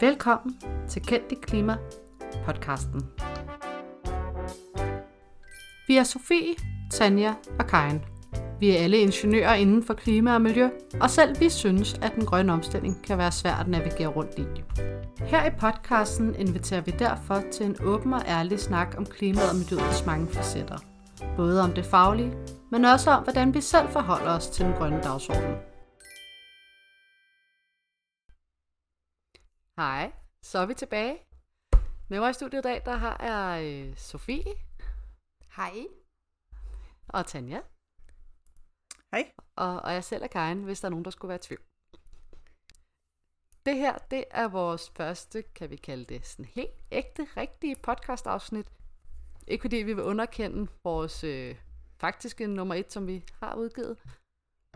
Velkommen til Kendt Klima podcasten. Vi er Sofie, Tanja og Karen. Vi er alle ingeniører inden for klima og miljø, og selv vi synes, at den grønne omstilling kan være svært at navigere rundt i. Her i podcasten inviterer vi derfor til en åben og ærlig snak om klimaet og miljøets mange facetter. Både om det faglige, men også om, hvordan vi selv forholder os til den grønne dagsorden. Hej, så er vi tilbage. Med mig i studiet i dag, der har jeg øh, Sofie Hej. og Tanja, Hej. og, og jeg selv er Karin, hvis der er nogen, der skulle være i tvivl. Det her, det er vores første, kan vi kalde det, sådan helt ægte, rigtige podcast-afsnit. Ikke fordi vi vil underkende vores øh, faktiske nummer et, som vi har udgivet,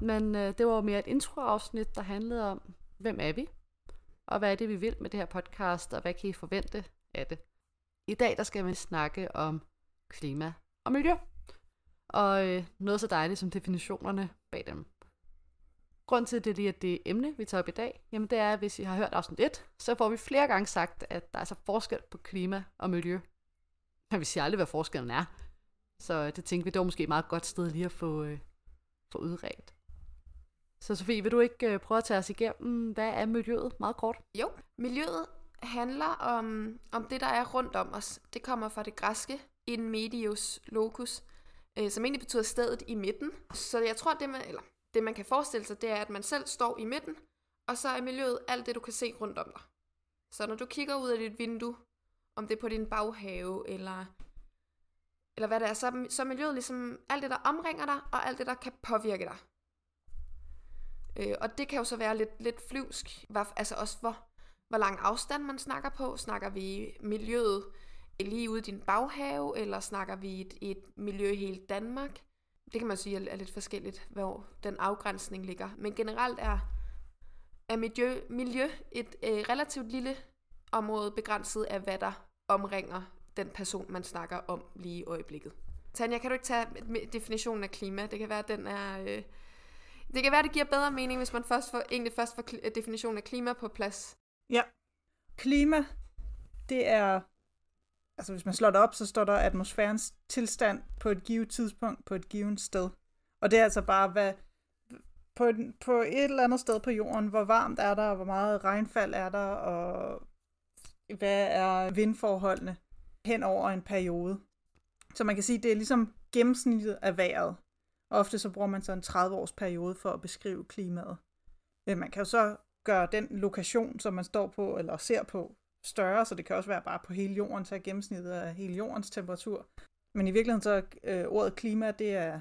men øh, det var mere et introafsnit, der handlede om, hvem er vi, og hvad er det, vi vil med det her podcast, og hvad kan I forvente af det. I dag, der skal vi snakke om klima og miljø, og øh, noget så dejligt som definitionerne bag dem. Grunden til, at det lige er det emne, vi tager op i dag, jamen det er, at hvis I har hørt afsnit 1, så får vi flere gange sagt, at der er så forskel på klima og miljø. Men vi siger aldrig, hvad forskellen er. Så øh, det tænkte vi, det var måske et meget godt sted lige at få, øh, få udredt. Så Sofie, vil du ikke øh, prøve at tage os igennem, hvad er miljøet meget kort? Jo, miljøet handler om, om det, der er rundt om os. Det kommer fra det græske in medius locus, øh, som egentlig betyder stedet i midten. Så jeg tror, det man, eller det man kan forestille sig, det er, at man selv står i midten, og så er miljøet alt det, du kan se rundt om dig. Så når du kigger ud af dit vindue, om det er på din baghave, eller, eller hvad det er, så, så er miljøet ligesom alt det, der omringer dig, og alt det, der kan påvirke dig. Øh, og det kan jo så være lidt, lidt flyvsk, hvor, altså også hvor, hvor lang afstand man snakker på. Snakker vi miljøet lige ude i din baghave, eller snakker vi et, et miljø i hele Danmark? Det kan man sige er, er lidt forskelligt, hvor den afgrænsning ligger. Men generelt er, er miljø, miljø et øh, relativt lille område begrænset af, hvad der omringer den person, man snakker om lige i øjeblikket. Tanja, kan du ikke tage definitionen af klima? Det kan være, at den er... Øh, det kan være, det giver bedre mening, hvis man først får, egentlig først får definitionen af klima på plads. Ja. Klima, det er, altså hvis man slår det op, så står der atmosfærens tilstand på et givet tidspunkt på et givet sted. Og det er altså bare, hvad, på, et, på et eller andet sted på jorden, hvor varmt er der, og hvor meget regnfald er der, og hvad er vindforholdene hen over en periode. Så man kan sige, det er ligesom gennemsnittet af vejret. Ofte så bruger man så en 30-års periode for at beskrive klimaet. Men man kan jo så gøre den lokation, som man står på eller ser på, større, så det kan også være bare på hele jorden, så er gennemsnittet af hele jordens temperatur. Men i virkeligheden så øh, ordet klima, det er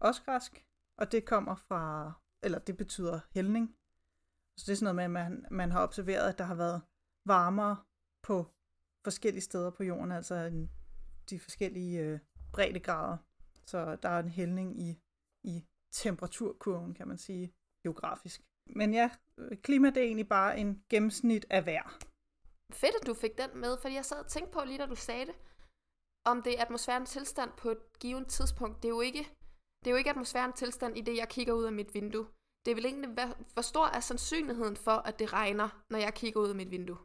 også græsk, og det kommer fra, eller det betyder hældning. Så det er sådan noget med, at man, man har observeret, at der har været varmere på forskellige steder på jorden, altså en, de forskellige øh, breddegrader. Så der er en hældning i, i temperaturkurven, kan man sige, geografisk. Men ja, øh, klima det er egentlig bare en gennemsnit af vejr. Fedt, at du fik den med, fordi jeg sad og tænkte på lige da du sagde det, om det er atmosfærens tilstand på et givet tidspunkt. Det er jo ikke, det er jo ikke atmosfærens tilstand i det, jeg kigger ud af mit vindue. Det er vel egentlig, hvad, hvor stor er sandsynligheden for, at det regner, når jeg kigger ud af mit vindue?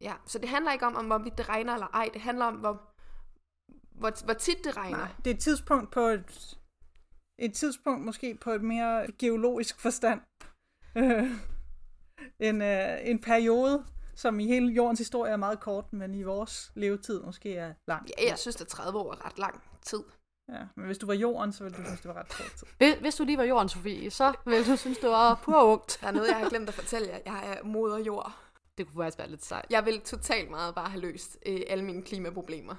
Ja, så det handler ikke om, om hvorvidt det regner eller ej. Det handler om, hvor, hvor, hvor tit det regner. Nej, det er et tidspunkt på et, et tidspunkt måske på et mere geologisk forstand. Øh, en, øh, en periode, som i hele jordens historie er meget kort, men i vores levetid måske er lang. Ja, jeg synes, at 30 år er ret lang tid. Ja, men hvis du var jorden, så ville du synes, det var ret kort tid. Hvis, hvis du lige var jorden, Sofie, så ville du synes, det var pur ungt. Der er noget, jeg har glemt at fortælle jer. Jeg er moder jord. Det kunne faktisk være lidt sejt. Jeg vil totalt meget bare have løst øh, alle mine klimaproblemer.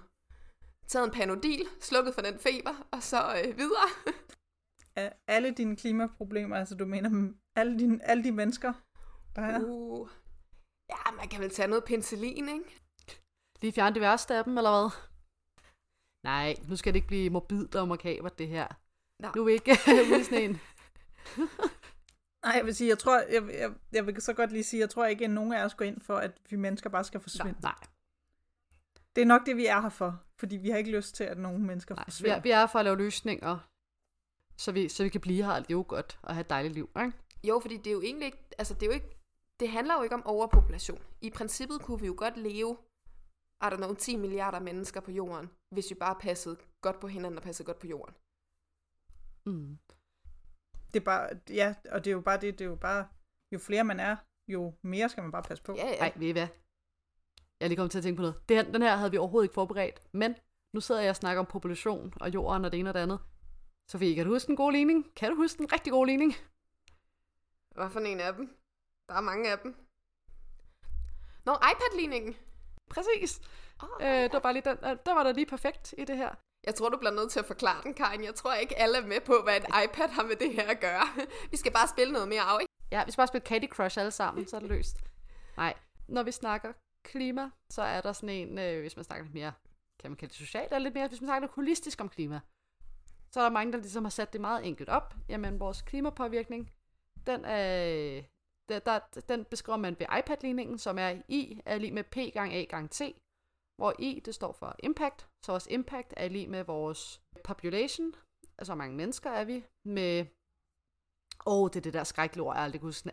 Taget en panodil, slukket for den feber, og så øh, videre. Af alle dine klimaproblemer, altså du mener dem- alle, dine, alle de mennesker, der er. Uh. Ja, man kan vel tage noget penicillin, ikke? Lige fjerne det værste af dem, eller hvad? Nej, nu skal det ikke blive morbidt og makabert, det her. Nej. Nu er vi ikke ude i sådan en. Nej, jeg vil sige, jeg tror, jeg, jeg, jeg vil så godt lige sige, jeg tror ikke, at nogen af os går ind for, at vi mennesker bare skal forsvinde. Nej, Det er nok det, vi er her for, fordi vi har ikke lyst til, at nogen mennesker nej. Vi forsvinder. er, vi er for at lave løsninger, så vi, så vi kan blive her og leve godt og have et dejligt liv. Ikke? Jo, fordi det er jo egentlig ikke, altså det er jo ikke det handler jo ikke om overpopulation. I princippet kunne vi jo godt leve, er der nogle 10 milliarder mennesker på jorden, hvis vi bare passede godt på hinanden og passede godt på jorden. Mm. Det er bare, ja, og det er jo bare det, det er jo bare, jo flere man er, jo mere skal man bare passe på. Ja, ja. Ej, ved I hvad? Jeg er lige kommet til at tænke på noget. Det her, den her havde vi overhovedet ikke forberedt, men nu sidder jeg og snakker om population og jorden og det ene og det andet. Sofie, kan du huske en god ligning? Kan du huske en rigtig god ligning? Hvad for en af dem? Der er mange af dem. Nå, iPad-ligningen. Præcis. Oh, Øh, det var bare lige den, øh, der var der lige perfekt i det her. Jeg tror, du bliver nødt til at forklare den, Karin. Jeg tror ikke, alle er med på, hvad en iPad har med det her at gøre. Vi skal bare spille noget mere af, ikke? Ja, vi skal bare spille Candy Crush alle sammen, så er det løst. Nej, når vi snakker klima, så er der sådan en, øh, hvis man snakker lidt mere, kan man kalde det socialt, eller lidt mere, hvis man snakker holistisk om klima, så er der mange, der ligesom har sat det meget enkelt op. Jamen, vores klimapåvirkning, den, er, der, der, den beskriver man ved iPad-ligningen, som er I er lige med P gange A gange T, hvor I, det står for impact, så vores impact er lige med vores population, altså hvor mange mennesker er vi, med, åh, oh, det er det der skrækkelige ord, jeg aldrig kan huske,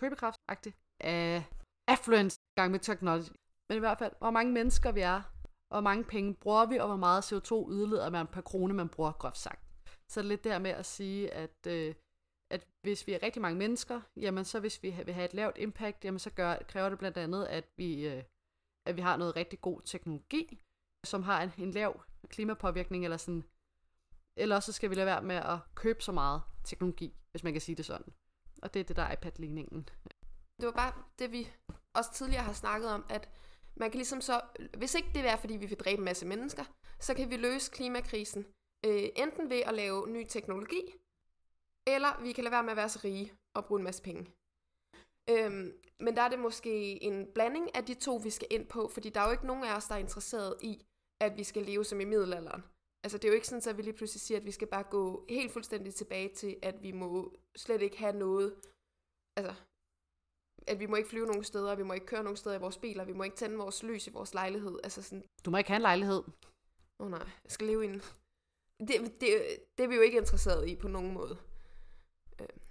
købekraft-agtigt, af affluence gang med technology. Men i hvert fald, hvor mange mennesker vi er, hvor mange penge bruger vi, og hvor meget CO2 udleder man per krone, man bruger, groft sagt. Så det er lidt der med at sige, at, øh, at hvis vi er rigtig mange mennesker, jamen så hvis vi vil have et lavt impact, jamen så gør, kræver det blandt andet, at vi, øh, at vi har noget rigtig god teknologi, som har en, en lav klimapåvirkning, eller sådan, eller så skal vi lade være med at købe så meget teknologi, hvis man kan sige det sådan. Og det er det, der er iPad-ligningen. Det var bare det, vi også tidligere har snakket om, at man kan ligesom så, hvis ikke det er, fordi vi vil dræbe en masse mennesker, så kan vi løse klimakrisen øh, enten ved at lave ny teknologi, eller vi kan lade være med at være så rige og bruge en masse penge. Øhm, men der er det måske en blanding af de to, vi skal ind på, fordi der er jo ikke nogen af os, der er interesseret i, at vi skal leve som i middelalderen. Altså det er jo ikke sådan, at vi lige pludselig siger, at vi skal bare gå helt fuldstændig tilbage til, at vi må slet ikke have noget, altså at vi må ikke flyve nogen steder, vi må ikke køre nogen steder i vores biler, vi må ikke tænde vores lys i vores lejlighed. Altså sådan, Du må ikke have en lejlighed. åh oh nej, jeg skal leve i en... Det, det, det er vi jo ikke interesseret i på nogen måde.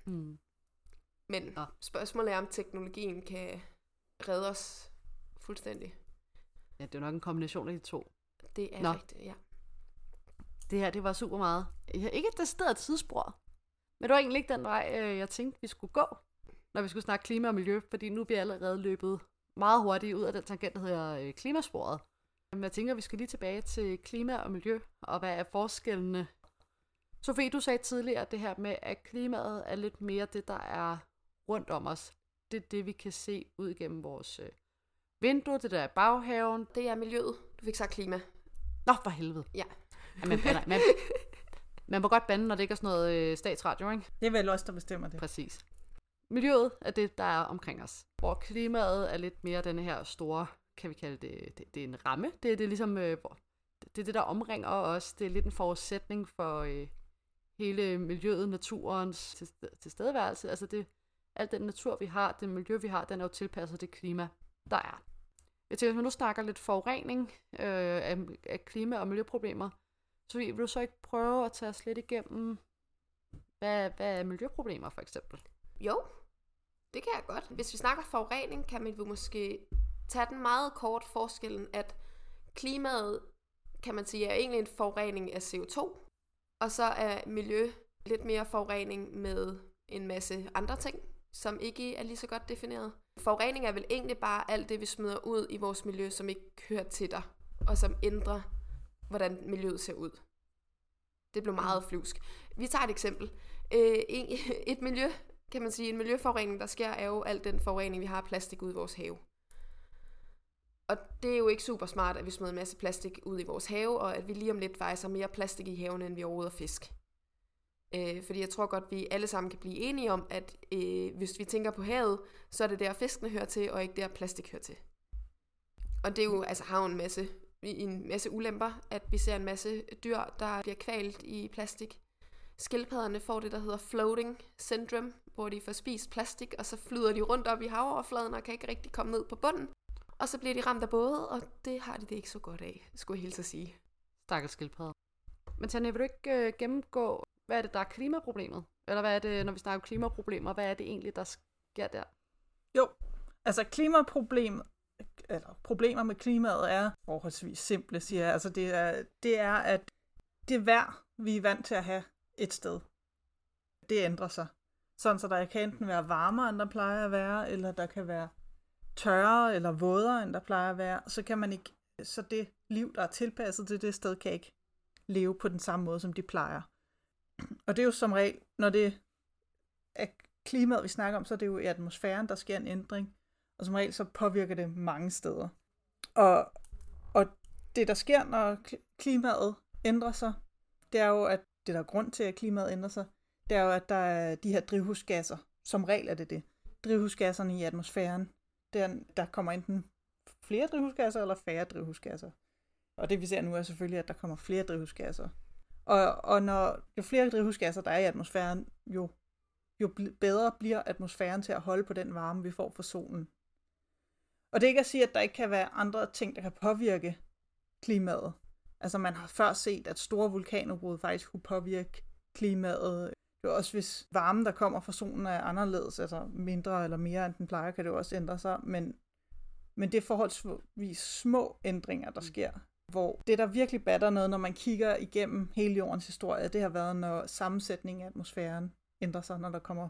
Mm. Men Nå. spørgsmålet er, om teknologien kan redde os fuldstændig. Ja, det er nok en kombination af de to. Det er Nå. rigtigt, ja. Det her, det var super meget. Jeg ikke et decideret tidsspor. Men det var egentlig ikke den vej, øh, jeg tænkte, vi skulle gå, når vi skulle snakke klima og miljø, fordi nu er vi allerede løbet meget hurtigt ud af den tangent, der hedder øh, klimasporet. Men jeg tænker, vi skal lige tilbage til klima og miljø, og hvad er forskellene? Sofie, du sagde tidligere det her med, at klimaet er lidt mere det, der er rundt om os. Det er det, vi kan se ud igennem vores øh, vindue, det der er baghaven. Det er miljøet. Du fik sagt klima. Nå, for helvede. Ja. Ja, man, man, man, man må godt bande, når det ikke er sådan noget øh, statsradio, ikke? Det er vel os, der bestemmer det. Præcis. Miljøet er det, der er omkring os. Hvor klimaet er lidt mere den her store, kan vi kalde det, det, det er en ramme. Det er det ligesom, øh, hvor, det er det, der omringer os. Det er lidt en forudsætning for øh, hele miljøet, naturens til, tilstedeværelse. Altså det, alt den natur, vi har, den miljø, vi har, den er jo tilpasset det klima, der er. Jeg tænker, hvis man nu snakker lidt forurening øh, af, af klima- og miljøproblemer, så vil du så ikke prøve at tage os lidt igennem, hvad, hvad er miljøproblemer for eksempel? Jo, det kan jeg godt. Hvis vi snakker forurening, kan man måske tage den meget kort forskellen, at klimaet, kan man sige, er egentlig en forurening af CO2, og så er miljø lidt mere forurening med en masse andre ting, som ikke er lige så godt defineret. Forurening er vel egentlig bare alt det, vi smider ud i vores miljø, som ikke hører til dig, og som ændrer, hvordan miljøet ser ud. Det blev meget flusk. Vi tager et eksempel. Øh, et miljø, kan man sige, en miljøforurening, der sker, er jo al den forurening, vi har af plastik ud i vores have. Og det er jo ikke super smart, at vi smider en masse plastik ud i vores have, og at vi lige om lidt vejser mere plastik i haven, end vi overhovedet fisk. Øh, fordi jeg tror godt, vi alle sammen kan blive enige om, at øh, hvis vi tænker på havet, så er det der fiskene hører til, og ikke der plastik hører til. Og det er jo, altså har jo en masse, en masse ulemper, at vi ser en masse dyr, der bliver kvalt i plastik. Skildpadderne får det, der hedder floating syndrome, hvor de får spist plastik, og så flyder de rundt op i havoverfladen og kan ikke rigtig komme ned på bunden. Og så bliver de ramt af både, og det har de det ikke så godt af, skulle jeg hilse at sige. Stakkels skildpadder. Men Tanja, vil du ikke øh, gennemgå, hvad er det, der er klimaproblemet? Eller hvad er det, når vi snakker klimaproblemer, hvad er det egentlig, der sker der? Jo, altså klimaproblemet, eller problemer med klimaet er forholdsvis simple, siger jeg. Altså det er, det er, at det vejr, vi er vant til at have et sted, det ændrer sig. Sådan så der kan enten være varmere, end der plejer at være, eller der kan være tørre eller vådere, end der plejer at være. Så kan man ikke, så det liv, der er tilpasset til det sted, kan ikke leve på den samme måde, som de plejer. Og det er jo som regel, når det er klimaet, vi snakker om, så er det jo i atmosfæren, der sker en ændring. Og som regel så påvirker det mange steder. Og, og det, der sker, når klimaet ændrer sig, det er jo, at det der er grund til, at klimaet ændrer sig, det er jo, at der er de her drivhusgasser. Som regel er det det. Drivhusgasserne i atmosfæren. Der, der kommer enten flere drivhusgasser eller færre drivhusgasser. Og det vi ser nu er selvfølgelig, at der kommer flere drivhusgasser. Og, og når jo flere drivhusgasser der er i atmosfæren, jo, jo bedre bliver atmosfæren til at holde på den varme, vi får fra solen. Og det er ikke at sige, at der ikke kan være andre ting, der kan påvirke klimaet. Altså man har før set, at store vulkanudbrud faktisk kunne påvirke klimaet. Det er også, hvis varmen, der kommer fra solen, er anderledes, altså mindre eller mere, end den plejer, kan det også ændre sig. Men, men det er forholdsvis små ændringer, der mm. sker. Hvor det, der virkelig batter noget, når man kigger igennem hele jordens historie, det har været, når sammensætningen af atmosfæren ændrer sig, når der kommer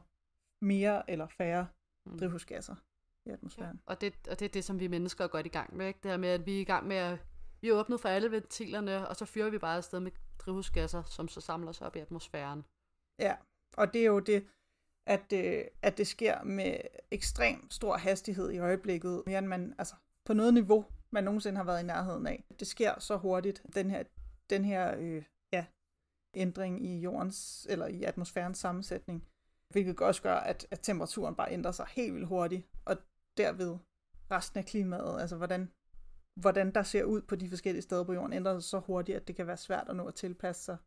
mere eller færre mm. drivhusgasser i atmosfæren. Ja. Og, det, og det er det, som vi mennesker er godt i gang med. Ikke? Det her med, at vi er i gang med at vi er åbnet for alle ventilerne, og så fyrer vi bare afsted med drivhusgasser, som så samler sig op i atmosfæren. Ja, og det er jo det, at, øh, at det sker med ekstrem stor hastighed i øjeblikket, mere end man, altså på noget niveau, man nogensinde har været i nærheden af. Det sker så hurtigt, den her, den her øh, ja, ændring i jordens, eller i atmosfærens sammensætning, hvilket også gør, at, at temperaturen bare ændrer sig helt vildt hurtigt, og derved resten af klimaet, altså hvordan, hvordan der ser ud på de forskellige steder på jorden, ændrer sig så hurtigt, at det kan være svært at nå at tilpasse sig.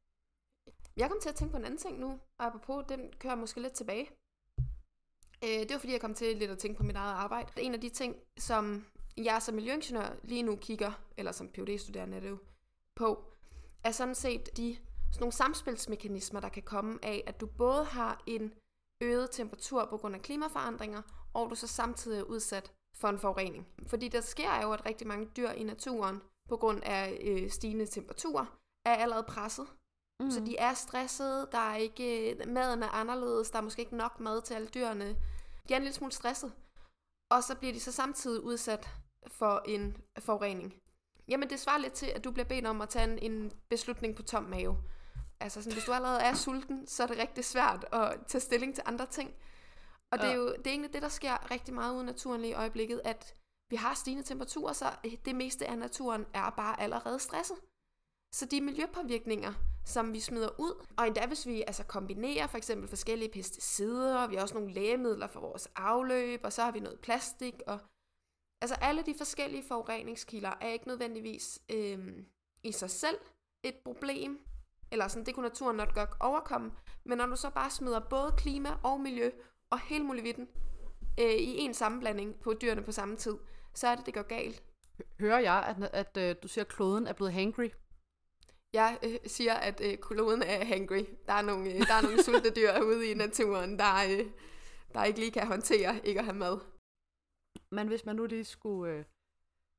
Jeg kom til at tænke på en anden ting nu, og apropos, den kører måske lidt tilbage. Øh, det var fordi, jeg kom til lidt at tænke på mit eget arbejde. En af de ting, som jeg som miljøingeniør lige nu kigger, eller som phd studerende er det jo, på, er sådan set de sådan nogle samspilsmekanismer, der kan komme af, at du både har en øget temperatur på grund af klimaforandringer, og du så samtidig er udsat for en forurening. Fordi der sker jo, at rigtig mange dyr i naturen, på grund af øh, stigende temperaturer, er allerede presset. Mm. Så de er stressede, der er ikke, maden er anderledes, der er måske ikke nok mad til alle dyrene. De er en lille smule stresset. Og så bliver de så samtidig udsat for en forurening. Jamen det svarer lidt til, at du bliver bedt om at tage en, en beslutning på tom mave. Altså sådan, hvis du allerede er sulten, så er det rigtig svært at tage stilling til andre ting. Og det er jo det er egentlig det, der sker rigtig meget ude i naturen lige i øjeblikket, at vi har stigende temperaturer, så det meste af naturen er bare allerede stresset. Så de miljøpåvirkninger, som vi smider ud, og endda hvis vi altså kombinerer for eksempel forskellige pesticider, vi har også nogle lægemidler for vores afløb, og så har vi noget plastik, og altså alle de forskellige forureningskilder er ikke nødvendigvis øh, i sig selv et problem, eller sådan, det kunne naturen nok godt overkomme, men når du så bare smider både klima og miljø og hele muligheden øh, i en sammenblanding på dyrene på samme tid, så er det, det går galt. Hører jeg, at, at, at du siger, at kloden er blevet hangry? Jeg øh, siger, at øh, kloden er hangry. Der er nogle, øh, der er nogle sulte dyr ude i naturen, der, øh, der ikke lige kan håndtere ikke at have mad. Men hvis man nu lige skulle øh,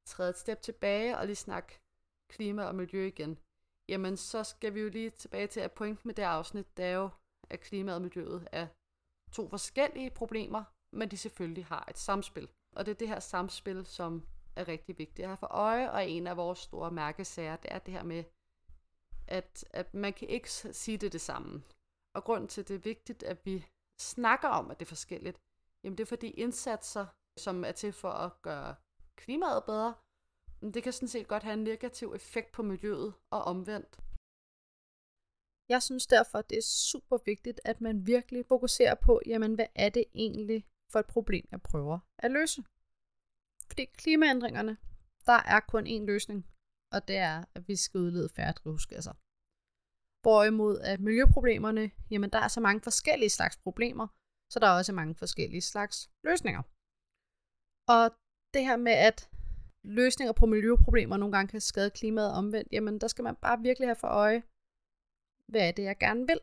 træde et step tilbage og lige snakke klima og miljø igen, jamen så skal vi jo lige tilbage til, at pointen med det afsnit, det er jo, at klima og miljøet er to forskellige problemer, men de selvfølgelig har et samspil. Og det er det her samspil, som er rigtig vigtigt at have for øje, og en af vores store mærkesager, det er det her med, at, at man kan ikke sige det det samme. Og grund til, at det er vigtigt, at vi snakker om, at det er forskelligt, jamen det er fordi indsatser, som er til for at gøre klimaet bedre, det kan sådan set godt have en negativ effekt på miljøet og omvendt. Jeg synes derfor, det er super vigtigt, at man virkelig fokuserer på, jamen hvad er det egentlig for et problem, jeg prøver at løse. Fordi klimaændringerne, der er kun én løsning, og det er, at vi skal udlede færre drivhusgasser. Hvorimod at miljøproblemerne, jamen der er så mange forskellige slags problemer, så der er også mange forskellige slags løsninger. Og det her med, at løsninger på miljøproblemer nogle gange kan skade klimaet omvendt, jamen der skal man bare virkelig have for øje, hvad er det, jeg gerne vil.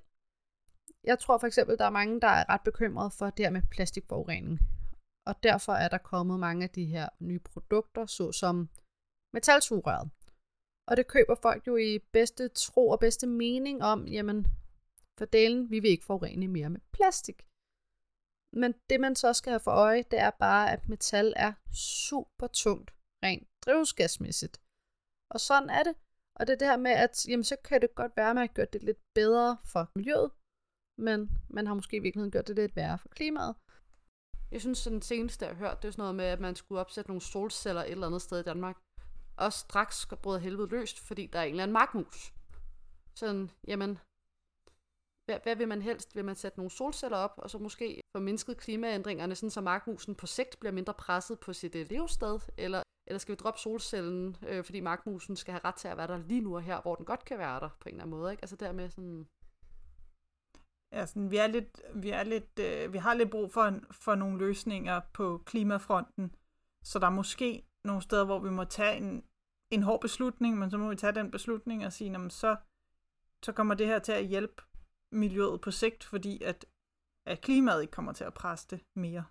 Jeg tror for eksempel, der er mange, der er ret bekymrede for det her med plastikforurening. Og derfor er der kommet mange af de her nye produkter, såsom metalsugerøret. Og det køber folk jo i bedste tro og bedste mening om, jamen, for delen, vi vil ikke forurene mere med plastik. Men det man så skal have for øje, det er bare, at metal er super tungt, rent drivhusgasmæssigt. Og sådan er det. Og det er det her med, at jamen, så kan det godt være, at man har gjort det lidt bedre for miljøet, men man har måske i virkeligheden gjort det lidt værre for klimaet. Jeg synes, at den seneste, jeg har hørt, det er sådan noget med, at man skulle opsætte nogle solceller et eller andet sted i Danmark. Og straks brød helvede løst, fordi der er en eller anden markmus. Sådan, jamen, hvad, hvad vil man helst? Vil man sætte nogle solceller op, og så måske få mindsket klimaændringerne, sådan så markmusen på sigt bliver mindre presset på sit øh, levested? Eller, eller skal vi droppe solcellen, øh, fordi markmusen skal have ret til at være der lige nu og her, hvor den godt kan være der på en eller anden måde? Ikke? Altså dermed sådan... Ja, sådan, vi, er lidt, vi, er lidt, øh, vi har lidt brug for, en, for nogle løsninger på klimafronten, så der er måske nogle steder, hvor vi må tage en, en hård beslutning, men så må vi tage den beslutning og sige, jamen, så, så kommer det her til at hjælpe miljøet på sigt, fordi at, at klimaet ikke kommer til at presse det mere.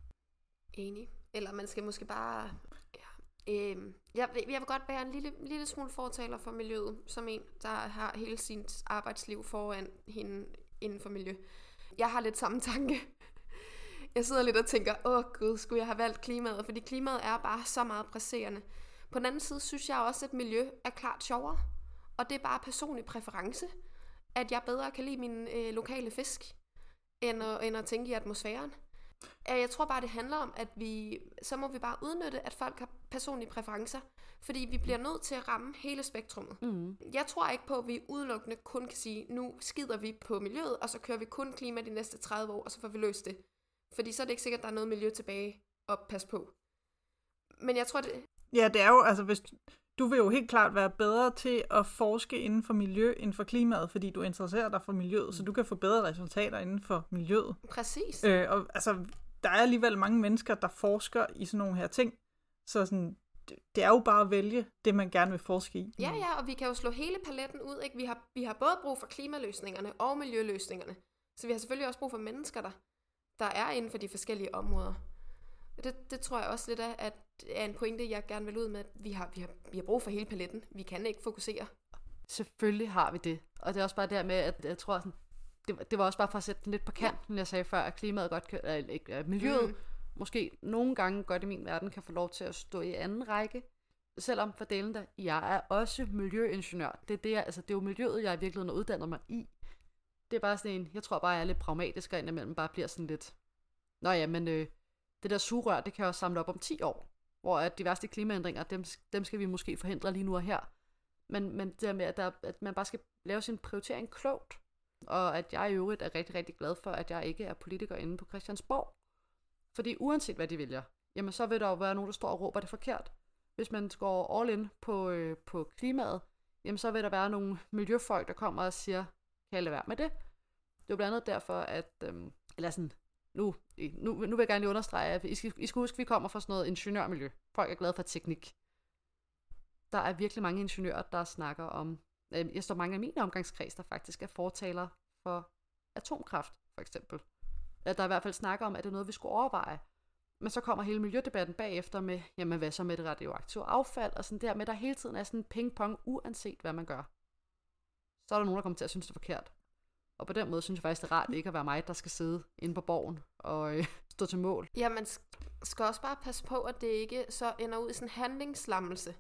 Enig. Eller man skal måske bare... Øh, jeg, jeg vil godt være en lille, lille smule fortaler for miljøet, som en, der har hele sit arbejdsliv foran hende inden for miljø. Jeg har lidt samme tanke. Jeg sidder lidt og tænker, åh gud, skulle jeg have valgt klimaet? Fordi klimaet er bare så meget presserende. På den anden side synes jeg også, at miljø er klart sjovere. Og det er bare personlig præference at jeg bedre kan lide min øh, lokale fisk, end at, end at tænke i atmosfæren. Jeg tror bare, det handler om, at vi, så må vi bare udnytte, at folk har personlige præferencer, fordi vi bliver nødt til at ramme hele spektrummet. Mm. Jeg tror ikke på, at vi udelukkende kun kan sige, nu skider vi på miljøet, og så kører vi kun klima de næste 30 år, og så får vi løst det. Fordi så er det ikke sikkert, at der er noget miljø tilbage at passe på. Men jeg tror, det... Ja, det er jo, altså hvis, du vil jo helt klart være bedre til at forske inden for miljø end for klimaet, fordi du interesserer dig for miljøet, så du kan få bedre resultater inden for miljøet. Præcis. Øh, og altså, der er alligevel mange mennesker, der forsker i sådan nogle her ting, så sådan, det er jo bare at vælge det, man gerne vil forske i. Ja, ja, og vi kan jo slå hele paletten ud. Ikke? Vi, har, vi har både brug for klimaløsningerne og miljøløsningerne. Så vi har selvfølgelig også brug for mennesker, der, der er inden for de forskellige områder. Det, det tror jeg også lidt af, at er en pointe, jeg gerne vil ud med, at vi har, vi, har, vi har brug for hele paletten. Vi kan ikke fokusere. Selvfølgelig har vi det. Og det er også bare der med, at jeg tror sådan, det, det var også bare for at sætte den lidt på kanten, jeg sagde før, at klimaet godt kan, eller at miljøet mm. måske nogle gange godt i min verden kan få lov til at stå i anden række. Selvom for delen der, jeg er også miljøingeniør. Det er, det, altså, det er jo miljøet, jeg i virkeligheden har uddannet mig i. Det er bare sådan en, jeg tror bare, jeg er lidt pragmatisk, og indimellem bare bliver sådan lidt, nå ja, men øh, det der sugerør, det kan også samle op om 10 år, hvor at de værste klimaændringer, dem, dem skal vi måske forhindre lige nu og her. Men, men det der med, at, der, at man bare skal lave sin prioritering klogt, og at jeg i øvrigt er rigtig, rigtig glad for, at jeg ikke er politiker inde på Christiansborg. Fordi uanset hvad de vælger, jamen så vil der jo være nogen, der står og råber det forkert. Hvis man går all in på, øh, på klimaet, jamen så vil der være nogle miljøfolk, der kommer og siger, kan jeg lade være med det? Det er blandt andet derfor, at, øhm, eller sådan, nu, nu, nu vil jeg gerne lige understrege, at I skal, I skal huske, at vi kommer fra sådan noget ingeniørmiljø. Folk er glade for teknik. Der er virkelig mange ingeniører, der snakker om, øh, jeg står mange af mine omgangskreds, der faktisk er fortaler for atomkraft, for eksempel. At der i hvert fald snakker om, at det er noget, vi skulle overveje. Men så kommer hele miljødebatten bagefter med, jamen hvad så med det radioaktive affald, og sådan der med, der hele tiden er sådan en ping-pong, uanset hvad man gør. Så er der nogen, der kommer til at synes, det er forkert. Og på den måde synes jeg faktisk, det er rart ikke at være mig, der skal sidde inde på borgen og øh, stå til mål. Ja, man skal også bare passe på, at det ikke så ender ud i sådan en handlingslammelse.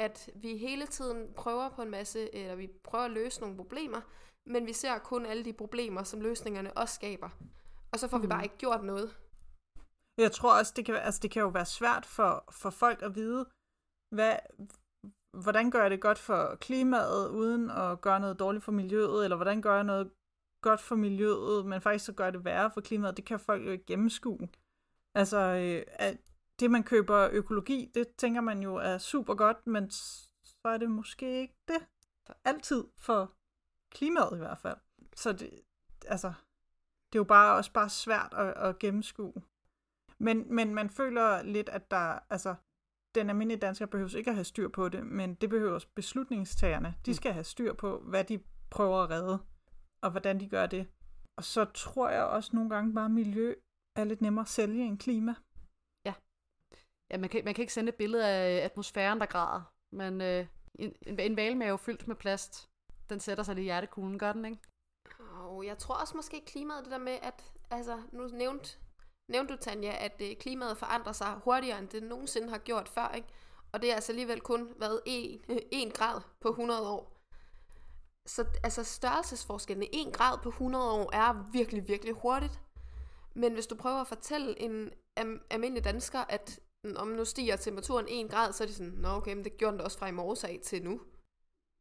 At vi hele tiden prøver på en masse, eller vi prøver at løse nogle problemer, men vi ser kun alle de problemer, som løsningerne også skaber. Og så får mm. vi bare ikke gjort noget. Jeg tror også, det kan, altså, det kan jo være svært for, for folk at vide, hvad, hvordan gør jeg det godt for klimaet, uden at gøre noget dårligt for miljøet, eller hvordan gør jeg noget godt for miljøet, men faktisk så gør det værre for klimaet, det kan folk jo ikke gennemskue. Altså, øh, at det man køber økologi, det tænker man jo er super godt, men så er det måske ikke det. Altid for klimaet i hvert fald. Så det, altså, det er jo bare også bare svært at, at gennemskue. Men, men man føler lidt, at der, altså, den almindelige dansker behøver ikke at have styr på det, men det behøver beslutningstagerne. De mm. skal have styr på, hvad de prøver at redde og hvordan de gør det. Og så tror jeg også nogle gange bare, at miljø er lidt nemmere at sælge end klima. Ja. Ja, man kan, man kan ikke sende et billede af atmosfæren, der græder, men øh, en, en, valmave fyldt med plast, den sætter sig lige i hjertekuglen, gør den, ikke? Og jeg tror også måske klimaet, det der med, at altså, nu nævnte, nævnte du, Tanja, at øh, klimaet forandrer sig hurtigere, end det nogensinde har gjort før, ikke? Og det er altså alligevel kun været 1 grad på 100 år. Så altså størrelsesforskellen 1 grad på 100 år er virkelig, virkelig hurtigt. Men hvis du prøver at fortælle en am- almindelig dansker, at om nu stiger temperaturen 1 grad, så er de sådan, nå okay, men det gjorde den også fra i morges af til nu.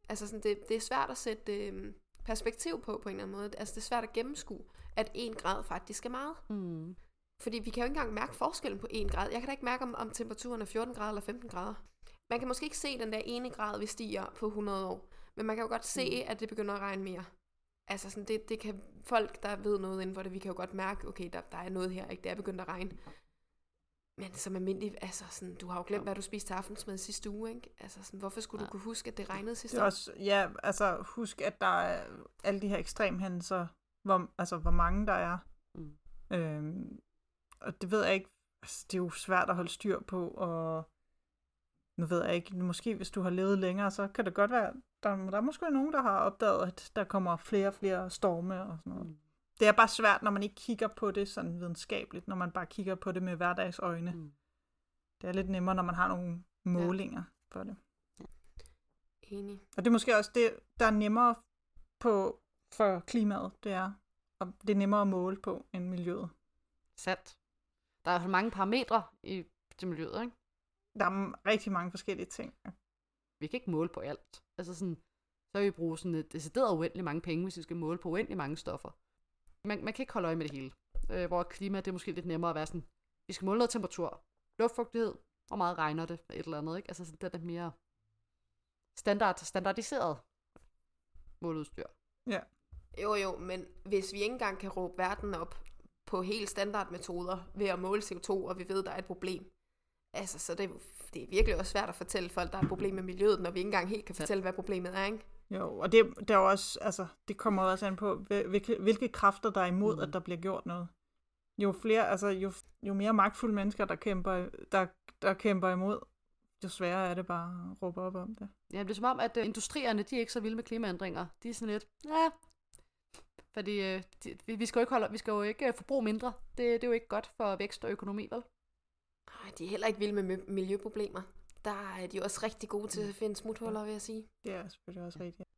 Altså sådan, det, det er svært at sætte øh, perspektiv på på en eller anden måde. Altså det er svært at gennemskue, at 1 grad faktisk er meget. Mm. Fordi vi kan jo ikke engang mærke forskellen på 1 grad. Jeg kan da ikke mærke, om, om temperaturen er 14 grader eller 15 grader. Man kan måske ikke se den der ene grad, vi stiger på 100 år. Men man kan jo godt se, at det begynder at regne mere. Altså sådan, det, det kan folk, der ved noget inden for det, vi kan jo godt mærke, okay, der, der er noget her, ikke? Det er begyndt at regne. Men som almindelig, altså sådan, du har jo glemt, hvad du spiste til aftensmad sidste uge, ikke? Altså sådan, hvorfor skulle du kunne huske, at det regnede sidste Det også, ja, altså husk, at der er alle de her ekstremhændelser, hvor, altså hvor mange der er. Mm. Øhm, og det ved jeg ikke, altså, det er jo svært at holde styr på, og nu ved jeg ikke, måske hvis du har levet længere, så kan det godt være, der, der er måske nogen, der har opdaget, at der kommer flere og flere storme og sådan noget. Mm. Det er bare svært, når man ikke kigger på det sådan videnskabeligt, når man bare kigger på det med hverdagsøjne. Mm. Det er lidt nemmere, når man har nogle målinger ja. for det. Enig. Og det er måske også det, der er nemmere på for klimaet, det er, og det er nemmere at måle på end miljøet. Sandt. Der er mange parametre i til miljøet, ikke? Der er rigtig mange forskellige ting. Vi kan ikke måle på alt. Altså sådan, så vil vi bruge sådan et decideret uendelig mange penge, hvis vi skal måle på uendelig mange stoffer. Man, man kan ikke holde øje med det hele. Øh, hvor klima, det er måske lidt nemmere at være sådan, vi skal måle noget temperatur, luftfugtighed, og meget regner det, et eller andet, ikke? Altså sådan, det er lidt mere standard, standardiseret måleudstyr. Ja. Jo, jo, men hvis vi ikke engang kan råbe verden op på helt standardmetoder ved at måle CO2, og vi ved, der er et problem, altså, så det, er det er virkelig også svært at fortælle folk, der er et problem med miljøet, når vi ikke engang helt kan Ja. fortælle, hvad problemet er, ikke? Jo, og det, det er også, altså, det kommer også an på, hvil- hvilke, hvilke kræfter der er imod, Mm. at der bliver gjort noget. Jo flere, altså, jo, jo mere magtfulde mennesker, der kæmper, der, der kæmper imod, jo sværere er det bare at råbe op om det. Ja, det er som om, at øh, industrierne, de er ikke så vilde med klimaændringer. De er sådan lidt, ja, fordi øh, de, vi, vi, skal jo ikke holde, vi skal jo ikke øh, forbruge mindre. Det, det er jo ikke godt for vækst og økonomi, vel? De er heller ikke vilde med mi- miljøproblemer. Der er de også rigtig gode til at finde smuthuller, vil jeg sige. Det er selvfølgelig også rigtigt.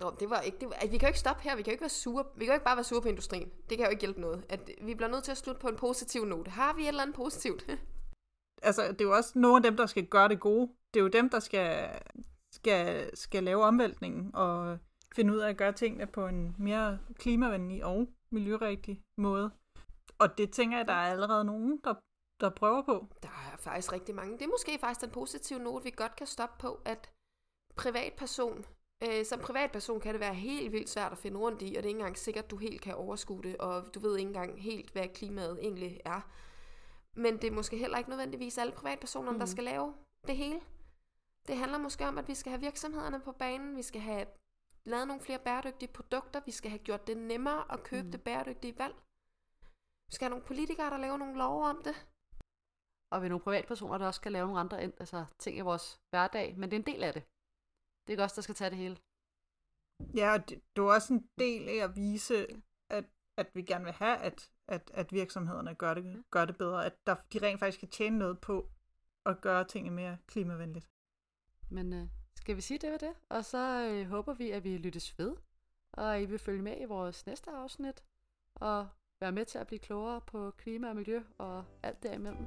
Nå, det var ikke, det var, altså, vi kan jo ikke stoppe her, vi kan jo ikke være sure, vi kan jo ikke bare være sure på industrien. Det kan jo ikke hjælpe noget. At vi bliver nødt til at slutte på en positiv note. Har vi et eller andet positivt? Altså, det er jo også nogle af dem, der skal gøre det gode. Det er jo dem, der skal, skal, skal lave omvæltningen og finde ud af at gøre tingene på en mere klimavenlig og miljørigtig måde. Og det tænker jeg, der er allerede nogen, der, der prøver på. Der er faktisk rigtig mange. Det er måske faktisk den positive note, vi godt kan stoppe på, at privatperson, øh, som privatperson kan det være helt vildt svært at finde rundt i, og det er ikke engang sikkert, at du helt kan overskue det, og du ved ikke engang helt, hvad klimaet egentlig er. Men det er måske heller ikke nødvendigvis alle privatpersoner, mm. der Mhm. skal lave det hele. Det handler måske om, at vi skal have virksomhederne på banen, vi skal have lavet nogle flere bæredygtige produkter, vi skal have gjort det nemmere at købe mm. Det bæredygtige valg. Vi skal have nogle politikere, der laver nogle love om det. Og vi er nogle privatpersoner, der også skal lave nogle andre altså, ting i vores hverdag, men det er en del af det. Det er ikke os, der skal tage det hele. Ja, og det, det er også en del af at vise, at, at vi gerne vil have, at, at, at virksomhederne gør det, gør det bedre. At der, de rent faktisk kan tjene noget på at gøre tingene mere klimavenligt. Men øh, skal vi sige det ved det? Og så øh, håber vi, at vi lyttes ved, og I vil følge med i vores næste afsnit, og være med til at blive klogere på klima og miljø og alt derimellem.